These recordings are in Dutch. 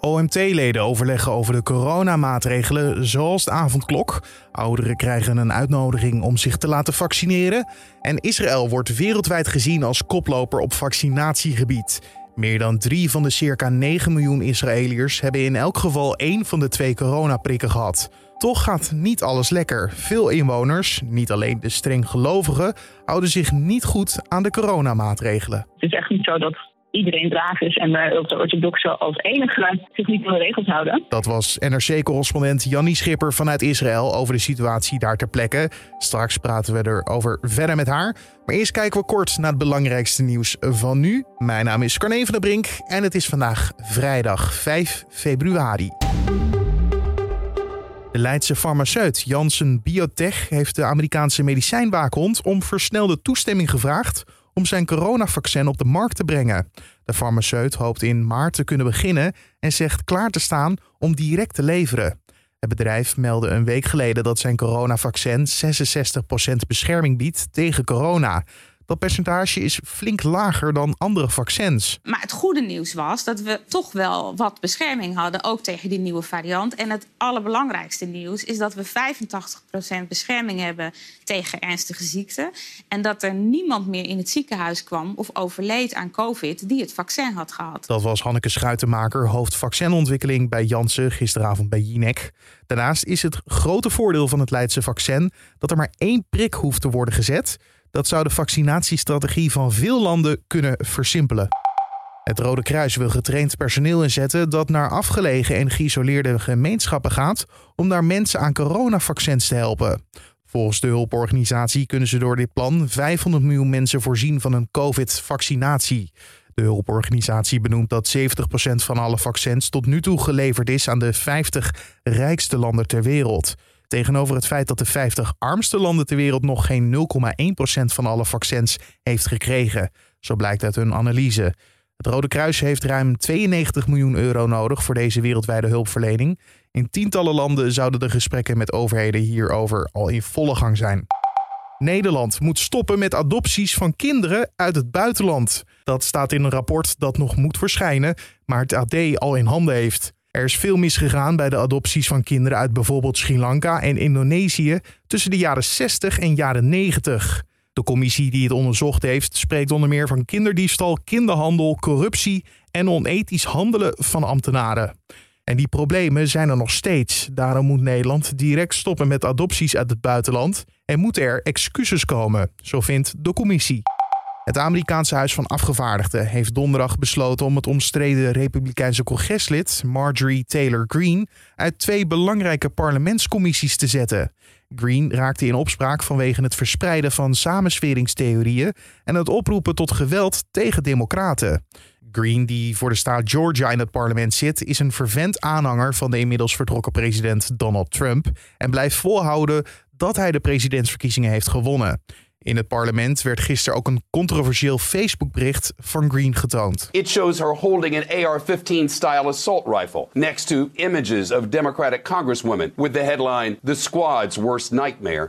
OMT-leden overleggen over de coronamaatregelen zoals de avondklok. Ouderen krijgen een uitnodiging om zich te laten vaccineren. En Israël wordt wereldwijd gezien als koploper op vaccinatiegebied. Meer dan drie van de circa 9 miljoen Israëliërs hebben in elk geval één van de twee coronaprikken gehad. Toch gaat niet alles lekker. Veel inwoners, niet alleen de streng gelovigen, houden zich niet goed aan de coronamaatregelen. Het is echt niet zo dat iedereen braaf is en de orthodoxen als enige zich niet aan de regels houden. Dat was NRC-correspondent Jannie Schipper vanuit Israël over de situatie daar ter plekke. Straks praten we erover verder met haar. Maar eerst kijken we kort naar het belangrijkste nieuws van nu. Mijn naam is Carne van der Brink en het is vandaag vrijdag 5 februari. De Leidse farmaceut Janssen Biotech heeft de Amerikaanse medicijnwaakhond om versnelde toestemming gevraagd om zijn coronavaccin op de markt te brengen. De farmaceut hoopt in maart te kunnen beginnen en zegt klaar te staan om direct te leveren. Het bedrijf meldde een week geleden dat zijn coronavaccin 66% bescherming biedt tegen corona. Dat percentage is flink lager dan andere vaccins. Maar het goede nieuws was dat we toch wel wat bescherming hadden, ook tegen die nieuwe variant. En het allerbelangrijkste nieuws is dat we 85% bescherming hebben tegen ernstige ziekten. En dat er niemand meer in het ziekenhuis kwam of overleed aan COVID die het vaccin had gehad. Dat was Hanneke Schuitenmaker, hoofd vaccinontwikkeling bij Janssen, gisteravond bij Jinek. Daarnaast is het grote voordeel van het Leidse vaccin dat er maar één prik hoeft te worden gezet. Dat zou de vaccinatiestrategie van veel landen kunnen versimpelen. Het Rode Kruis wil getraind personeel inzetten dat naar afgelegen en geïsoleerde gemeenschappen gaat om daar mensen aan coronavaccins te helpen. Volgens de hulporganisatie kunnen ze door dit plan 500 miljoen mensen voorzien van een COVID-vaccinatie. De hulporganisatie benoemt dat 70% van alle vaccins tot nu toe geleverd is aan de 50 rijkste landen ter wereld. Tegenover het feit dat de 50 armste landen ter wereld nog geen 0,1% van alle vaccins heeft gekregen. Zo blijkt uit hun analyse. Het Rode Kruis heeft ruim 92 miljoen euro nodig voor deze wereldwijde hulpverlening. In tientallen landen zouden de gesprekken met overheden hierover al in volle gang zijn. Nederland moet stoppen met adopties van kinderen uit het buitenland. Dat staat in een rapport dat nog moet verschijnen, maar het AD al in handen heeft. Er is veel misgegaan bij de adopties van kinderen uit bijvoorbeeld Sri Lanka en Indonesië tussen de jaren 60 en jaren 90. De commissie die het onderzocht heeft spreekt onder meer van kinderdiefstal, kinderhandel, corruptie en onethisch handelen van ambtenaren. En die problemen zijn er nog steeds. Daarom moet Nederland direct stoppen met adopties uit het buitenland en moeten er excuses komen, zo vindt de commissie. Het Amerikaanse Huis van Afgevaardigden heeft donderdag besloten om het omstreden Republikeinse congreslid Marjorie Taylor Greene uit twee belangrijke parlementscommissies te zetten. Greene raakte in opspraak vanwege het verspreiden van samensweringstheorieën en het oproepen tot geweld tegen democraten. Green, die voor de staat Georgia in het parlement zit, is een fervent aanhanger van de inmiddels vertrokken president Donald Trump en blijft volhouden dat hij de presidentsverkiezingen heeft gewonnen. In het parlement werd gisteren ook een controversieel Facebook-bericht van Green getoond. It shows her holding an AR-15 style assault rifle next to images of Democratic congresswomen with the headline "The Squad's Worst Nightmare."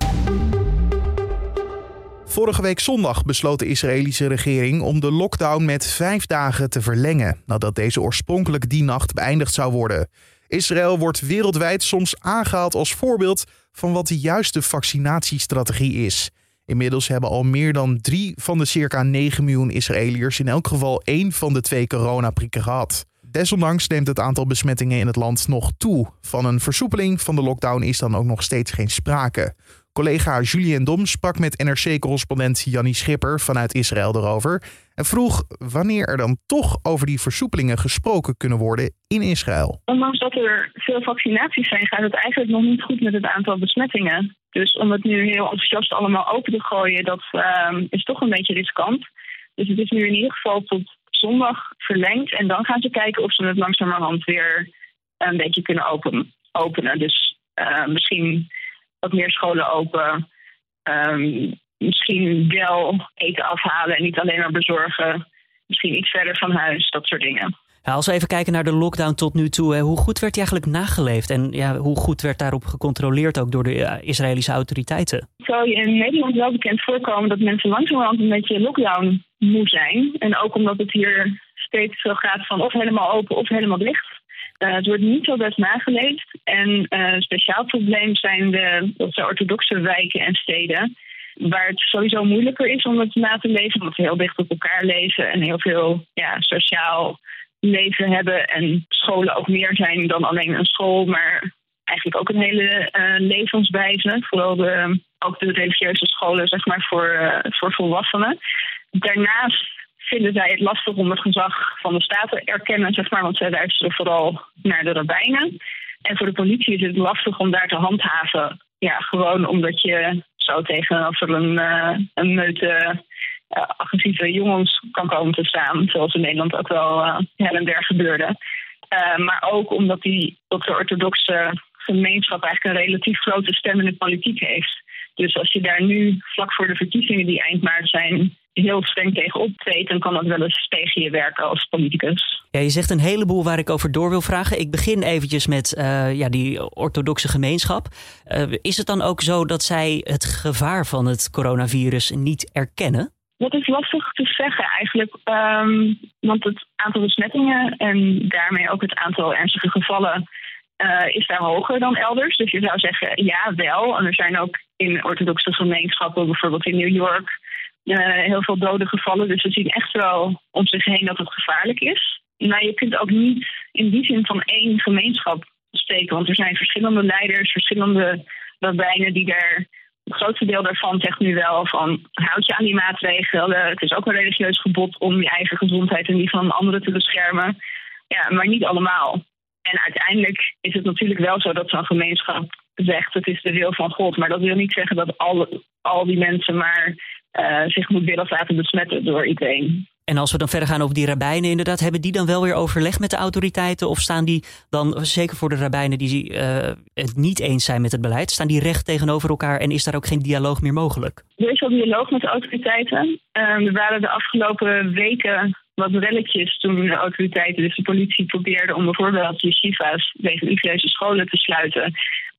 Vorige week zondag besloot de Israëlische regering om de lockdown met vijf dagen te verlengen, nadat deze oorspronkelijk die nacht beëindigd zou worden. Israël wordt wereldwijd soms aangehaald als voorbeeld van wat de juiste vaccinatiestrategie is. Inmiddels hebben al meer dan drie van de circa 9 miljoen Israëliërs in elk geval één van de twee coronaprikken gehad. Desondanks neemt het aantal besmettingen in het land nog toe. Van een versoepeling van de lockdown is dan ook nog steeds geen sprake. Collega Julien Dom sprak met NRC-correspondent Jannie Schipper vanuit Israël erover en vroeg wanneer er dan toch over die versoepelingen gesproken kunnen worden in Israël. Ondanks dat er veel vaccinaties zijn, gaat het eigenlijk nog niet goed met het aantal besmettingen. Dus om het nu heel enthousiast allemaal open te gooien, dat uh, is toch een beetje riskant. Dus het is nu in ieder geval tot zondag verlengd. En dan gaan ze kijken of ze het langzamerhand weer een beetje kunnen open, openen. Dus uh, misschien wat meer scholen open. Um, misschien wel eten afhalen en niet alleen maar bezorgen. Misschien iets verder van huis, dat soort dingen. Ja, als we even kijken naar de lockdown tot nu toe, hoe goed werd die eigenlijk nageleefd? En ja, hoe goed werd daarop gecontroleerd ook door de Israëlische autoriteiten? Het zou je in Nederland wel bekend voorkomen dat mensen langzamerhand een beetje lockdown moe zijn. En ook omdat het hier steeds zo gaat van of helemaal open of helemaal dicht. Het wordt niet zo best nageleefd. En een speciaal probleem zijn de, de orthodoxe wijken en steden waar het sowieso moeilijker is om het na te leven, omdat we heel dicht op elkaar leven en heel veel ja, sociaal leven hebben en scholen ook meer zijn dan alleen een school, maar eigenlijk ook een hele uh, levenswijze. Vooral de, ook de religieuze scholen, zeg maar, voor, uh, voor volwassenen. Daarnaast vinden zij het lastig om het gezag van de staat te erkennen, zeg maar, want zij luisteren vooral naar de rabbijnen. En voor de politie is het lastig om daar te handhaven. Ja, gewoon omdat je zo tegenover een, uh, een meute uh, agressieve jongens kan komen te staan. Zoals in Nederland ook wel uh, her en der gebeurde. maar ook omdat die orthodoxe gemeenschap eigenlijk een relatief grote stem in de politiek heeft. Dus als je daar nu vlak voor de verkiezingen die eind maart zijn heel streng tegen optreedt, dan kan dat wel eens tegen je werken als politicus. Ja, je zegt een heleboel waar ik over door wil vragen. Ik begin eventjes met uh, ja, die orthodoxe gemeenschap. Uh, is het dan ook zo dat zij het gevaar van het coronavirus niet erkennen? Dat is lastig te zeggen eigenlijk. Um, want het aantal besmettingen en daarmee ook het aantal ernstige gevallen uh, is daar hoger dan elders. Dus je zou zeggen ja, wel. En er zijn ook in orthodoxe gemeenschappen, bijvoorbeeld in New York, heel veel doden gevallen. Dus we zien echt wel om zich heen dat het gevaarlijk is. Maar je kunt ook niet in die zin van één gemeenschap steken. Want er zijn verschillende leiders, verschillende rabbijnen die daar. Het grootste deel daarvan zegt nu wel van houd je aan die maatregelen. Het is ook een religieus gebod om je eigen gezondheid en die van anderen te beschermen. Ja, maar niet allemaal. En uiteindelijk is het natuurlijk wel zo dat zo'n gemeenschap zegt het is de wil van God. Maar dat wil niet zeggen dat al, al die mensen maar uh, zich moet willen laten besmetten door iedereen. En als we dan verder gaan over die rabbijnen, inderdaad, hebben die dan wel weer overleg met de autoriteiten? Of staan die dan, zeker voor de rabbijnen die uh, het niet eens zijn met het beleid, staan die recht tegenover elkaar en is daar ook geen dialoog meer mogelijk? Er is wel dialoog met de autoriteiten. Uh, er waren de afgelopen weken wat relletjes toen de autoriteiten, dus de politie, probeerden om bijvoorbeeld yeshiva's, deze religieuze scholen te sluiten.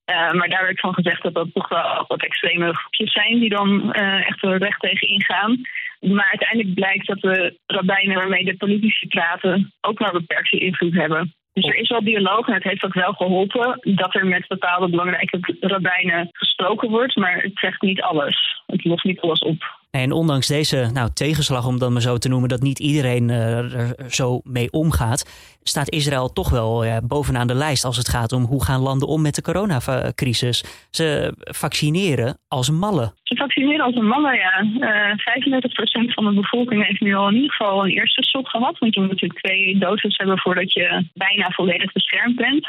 Uh, maar daar werd van gezegd dat dat toch wel wat extreme groepjes zijn die dan uh, echt er recht tegen ingaan. Maar uiteindelijk blijkt dat de rabbijnen waarmee de politici praten ook maar beperkte invloed hebben. Dus er is wel dialoog en het heeft ook wel geholpen dat er met bepaalde belangrijke rabbijnen gesproken wordt. Maar het zegt niet alles. Het lost niet alles op. En ondanks deze nou, tegenslag, om dat maar zo te noemen, dat niet iedereen uh, er zo mee omgaat, staat Israël toch wel bovenaan de lijst als het gaat om hoe gaan landen om met de coronacrisis. Ze vaccineren als mallen. Ze vaccineren als een ja. Uh, 35% van de bevolking heeft nu al in ieder geval een eerste shot gehad. Want je moet natuurlijk twee doses hebben voordat je bijna volledig beschermd bent.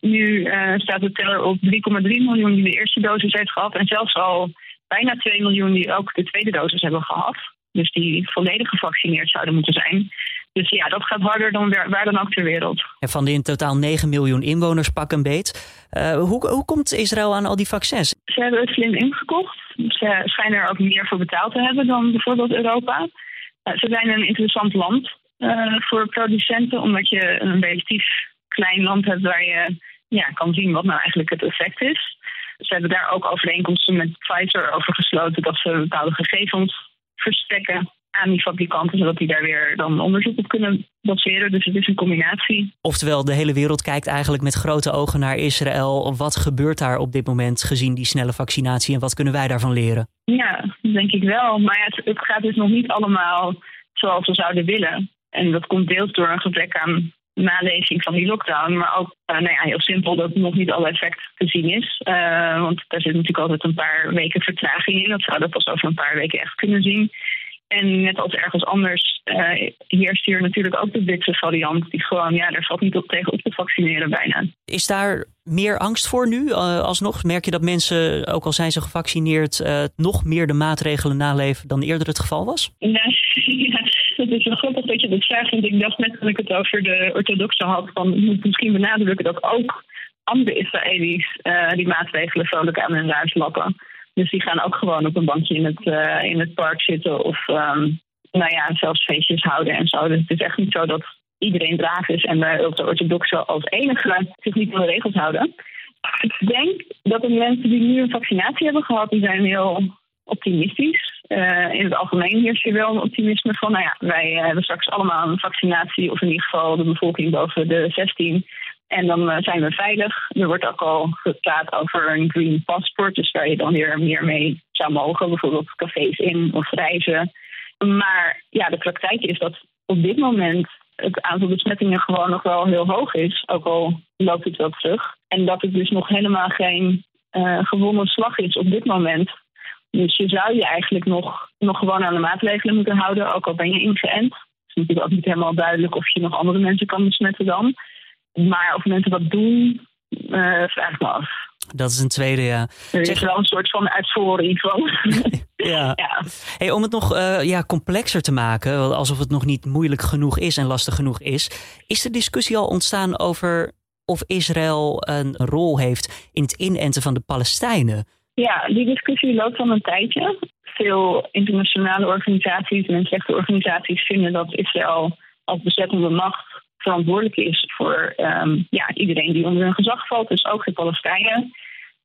Nu uh, staat de teller op 3,3 miljoen die de eerste dosis heeft gehad. En zelfs al bijna 2 miljoen die ook de tweede dosis hebben gehad. Dus die volledig gevaccineerd zouden moeten zijn. Dus ja, dat gaat harder dan waar dan ook ter wereld. En van de in totaal 9 miljoen inwoners pak een beet. Uh, hoe, hoe komt Israël aan al die vaccins? Ze hebben het slim ingekocht. Ze schijnen er ook meer voor betaald te hebben dan bijvoorbeeld Europa. Uh, ze zijn een interessant land uh, voor producenten, omdat je een relatief klein land hebt waar je ja, kan zien wat nou eigenlijk het effect is. Ze hebben daar ook overeenkomsten met Pfizer over gesloten dat ze bepaalde gegevens verstrekken aan die fabrikanten, zodat die daar weer dan onderzoek op kunnen baseren. Dus het is een combinatie. Oftewel, de hele wereld kijkt eigenlijk met grote ogen naar Israël. Wat gebeurt daar op dit moment gezien die snelle vaccinatie en wat kunnen wij daarvan leren? Ja, denk ik wel. Maar het, het gaat dus nog niet allemaal zoals we zouden willen. En dat komt deels door een gebrek aan nalezing van die lockdown. Maar ook uh, nou ja, heel simpel dat nog niet alle effect te zien is. Uh, want daar zit natuurlijk altijd een paar weken vertraging in. Dat zouden we pas over een paar weken echt kunnen zien. En net als ergens anders uh, heerst hier natuurlijk ook de Britse variant. Die gewoon, ja, daar valt niet op tegen op te vaccineren bijna. Is daar meer angst voor nu? Uh, alsnog merk je dat mensen, ook al zijn ze gevaccineerd, uh, nog meer de maatregelen naleven dan eerder het geval was? Ja, het is wel grappig dat je dat vraagt. Want ik dacht net dat ik het over de orthodoxe had. Van, moet misschien benadrukken dat ook andere Israëli's die maatregelen vrolijk aan hun huis lappen. Dus die gaan ook gewoon op een bankje in het, uh, in het park zitten of um, nou ja, zelfs feestjes houden en zo. Dus het is echt niet zo dat iedereen braaf is en de orthodoxen als enige zich niet aan de regels houden. Ik denk dat de mensen die nu een vaccinatie hebben gehad, die zijn heel optimistisch. Uh, in het algemeen heerst hier wel een optimisme van, nou ja, wij hebben straks allemaal een vaccinatie, of in ieder geval de bevolking boven de 16. En dan zijn we veilig. Er wordt ook al gepraat over een green passport, dus waar je dan weer meer mee zou mogen, bijvoorbeeld cafés in of reizen. Maar ja, de praktijk is dat op dit moment het aantal besmettingen gewoon nog wel heel hoog is, ook al loopt het wel terug. En dat het dus nog helemaal geen uh, gewonnen slag is op dit moment. Dus je zou je eigenlijk nog, nog gewoon aan de maatregelen moeten houden, ook al ben je ingeënt. Het is natuurlijk ook niet helemaal duidelijk of je nog andere mensen kan besmetten dan. Maar of mensen dat doen, uh, vraag me af. Dat is een tweede, ja. Er is wel een soort van uitvoering van. ja. ja. Hey, om het nog uh, ja, complexer te maken, alsof het nog niet moeilijk genoeg is en lastig genoeg is, is de discussie al ontstaan over of Israël een rol heeft in het inenten van de Palestijnen? Ja, die discussie loopt al een tijdje. Veel internationale organisaties en mensenrechtenorganisaties vinden dat Israël als bezettende macht verantwoordelijk is voor um, ja, iedereen die onder hun gezag valt, dus ook de Palestijnen.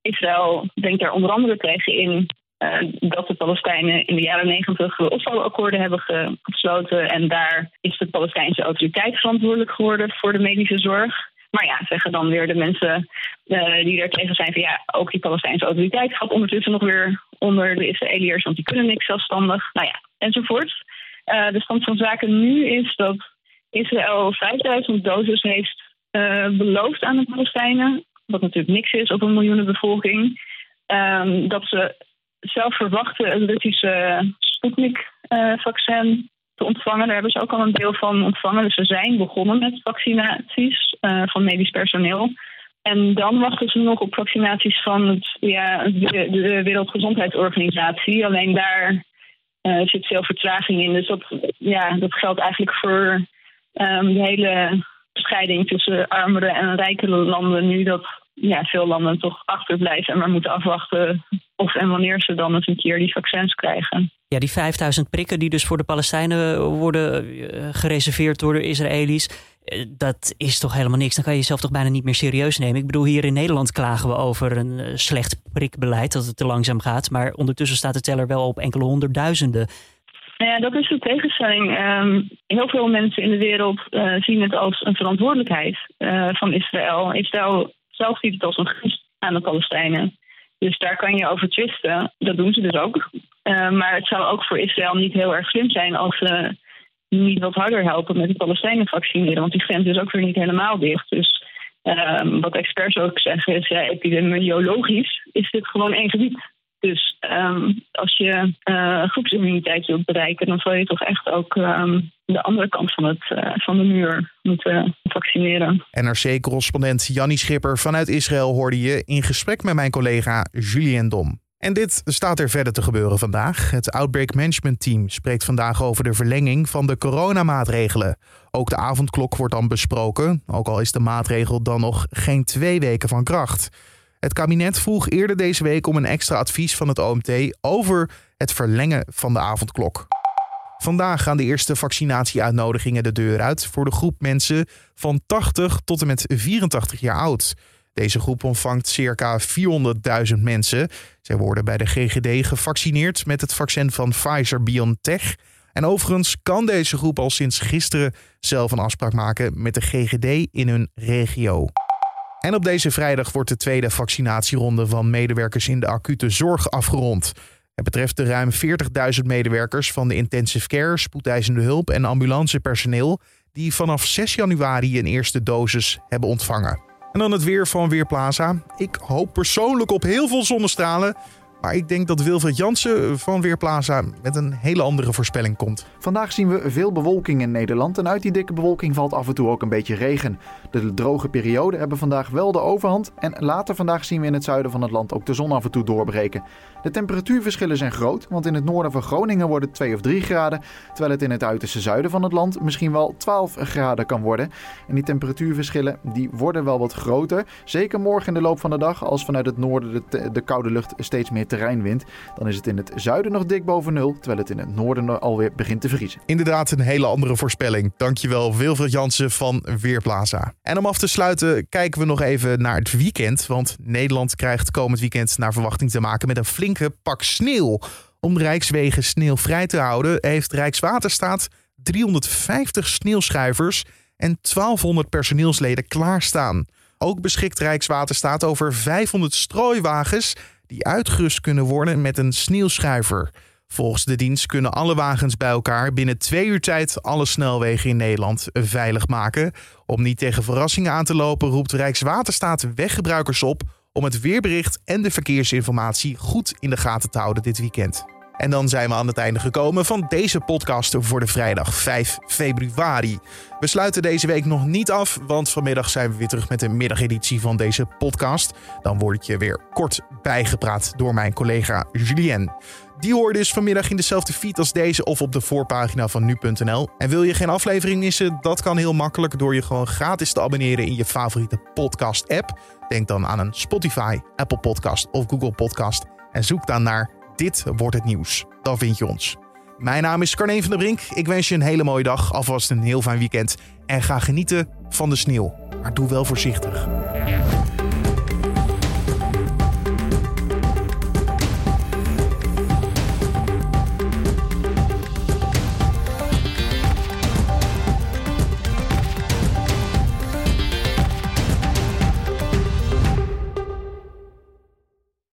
Israël denkt daar onder andere tegen in uh, dat de Palestijnen in de jaren negentig de Oslo-akkoorden hebben gesloten. En daar is de Palestijnse autoriteit verantwoordelijk geworden voor de medische zorg. Maar ja, zeggen dan weer de mensen uh, die er tegen zijn van ja, ook die Palestijnse autoriteit gaat ondertussen nog weer onder de Israëliërs, want die kunnen niks zelfstandig. Nou ja, enzovoort. Uh, de stand van zaken nu is dat Israël 5000 doses heeft uh, beloofd aan de Palestijnen. Wat natuurlijk niks is op een miljoenenbevolking. Um, dat ze zelf verwachten een Russische Sputnik-vaccin te ontvangen. Daar hebben ze ook al een deel van ontvangen. Dus ze zijn begonnen met vaccinaties uh, van medisch personeel. En dan wachten ze nog op vaccinaties van het, ja, de Wereldgezondheidsorganisatie. Alleen daar uh, zit veel vertraging in. Dus dat, ja, dat geldt eigenlijk voor um, de hele scheiding tussen armere en rijkere landen. Nu dat ja, veel landen toch achterblijven en maar moeten afwachten of en wanneer ze dan eens een keer die vaccins krijgen. Ja, die 5000 prikken die dus voor de Palestijnen worden eh, gereserveerd door de Israëli's. Eh, dat is toch helemaal niks. Dan kan je jezelf toch bijna niet meer serieus nemen. Ik bedoel, hier in Nederland klagen we over een eh, slecht prikbeleid, dat het te langzaam gaat. Maar ondertussen staat de teller wel op enkele honderdduizenden. Nou ja, dat is de tegenstelling. Um, heel veel mensen in de wereld uh, zien het als een verantwoordelijkheid uh, van Israël. Israël zelf ziet het als een gunst aan de Palestijnen. Dus daar kan je over twisten. Dat doen ze dus ook. Uh, maar het zou ook voor Israël niet heel erg slim zijn als ze niet wat harder helpen met de Palestijnen vaccineren. Want die grens is ook weer niet helemaal dicht. Dus um, wat experts ook zeggen is, ja, epidemiologisch is dit gewoon één gebied. Dus um, als je uh, groepsimmuniteit wilt bereiken, dan zal je toch echt ook um, de andere kant van, het, uh, van de muur moeten vaccineren. NRC-correspondent Jannie Schipper vanuit Israël hoorde je in gesprek met mijn collega Julien Dom. En dit staat er verder te gebeuren vandaag. Het Outbreak Management Team spreekt vandaag over de verlenging van de coronamaatregelen. Ook de avondklok wordt dan besproken, ook al is de maatregel dan nog geen twee weken van kracht. Het kabinet vroeg eerder deze week om een extra advies van het OMT over het verlengen van de avondklok. Vandaag gaan de eerste vaccinatieuitnodigingen de deur uit voor de groep mensen van 80 tot en met 84 jaar oud. Deze groep omvangt circa 400.000 mensen. Zij worden bij de GGD gevaccineerd met het vaccin van Pfizer-BioNTech. En overigens kan deze groep al sinds gisteren zelf een afspraak maken met de GGD in hun regio. En op deze vrijdag wordt de tweede vaccinatieronde van medewerkers in de acute zorg afgerond. Het betreft de ruim 40.000 medewerkers van de intensive care, spoedeisende hulp en ambulancepersoneel die vanaf 6 januari een eerste dosis hebben ontvangen. En dan het weer van Weerplaza. Ik hoop persoonlijk op heel veel zonnestralen. Maar ik denk dat Wilfred Jansen van Weerplaza met een hele andere voorspelling komt. Vandaag zien we veel bewolking in Nederland en uit die dikke bewolking valt af en toe ook een beetje regen. De droge perioden hebben vandaag wel de overhand en later vandaag zien we in het zuiden van het land ook de zon af en toe doorbreken. De temperatuurverschillen zijn groot, want in het noorden van Groningen wordt het 2 of 3 graden, terwijl het in het uiterste zuiden van het land misschien wel 12 graden kan worden. En die temperatuurverschillen die worden wel wat groter, zeker morgen in de loop van de dag als vanuit het noorden de, de koude lucht steeds meer terreinwind. Dan is het in het zuiden nog dik boven nul, terwijl het in het noorden alweer begint te vriezen. Inderdaad een hele andere voorspelling. Dankjewel Wilfred Jansen van Weerplaza. En om af te sluiten kijken we nog even naar het weekend, want Nederland krijgt komend weekend naar verwachting te maken met een flink pak sneeuw. Om de Rijkswegen sneeuwvrij te houden heeft Rijkswaterstaat 350 sneeuwschuivers en 1200 personeelsleden klaarstaan. Ook beschikt Rijkswaterstaat over 500 strooiwagens die uitgerust kunnen worden met een sneeuwschuiver. Volgens de dienst kunnen alle wagens bij elkaar binnen twee uur tijd alle snelwegen in Nederland veilig maken. Om niet tegen verrassingen aan te lopen, roept Rijkswaterstaat weggebruikers op om het weerbericht en de verkeersinformatie goed in de gaten te houden dit weekend. En dan zijn we aan het einde gekomen van deze podcast voor de vrijdag 5 februari. We sluiten deze week nog niet af, want vanmiddag zijn we weer terug met de middageditie van deze podcast. Dan word ik je weer kort bijgepraat door mijn collega Julien. Die hoor dus vanmiddag in dezelfde feed als deze of op de voorpagina van nu.nl. En wil je geen aflevering missen? Dat kan heel makkelijk door je gewoon gratis te abonneren in je favoriete podcast app. Denk dan aan een Spotify, Apple Podcast of Google Podcast en zoek dan naar Dit wordt het nieuws. Dan vind je ons. Mijn naam is Carne van der Brink. Ik wens je een hele mooie dag, alvast een heel fijn weekend en ga genieten van de sneeuw. Maar doe wel voorzichtig.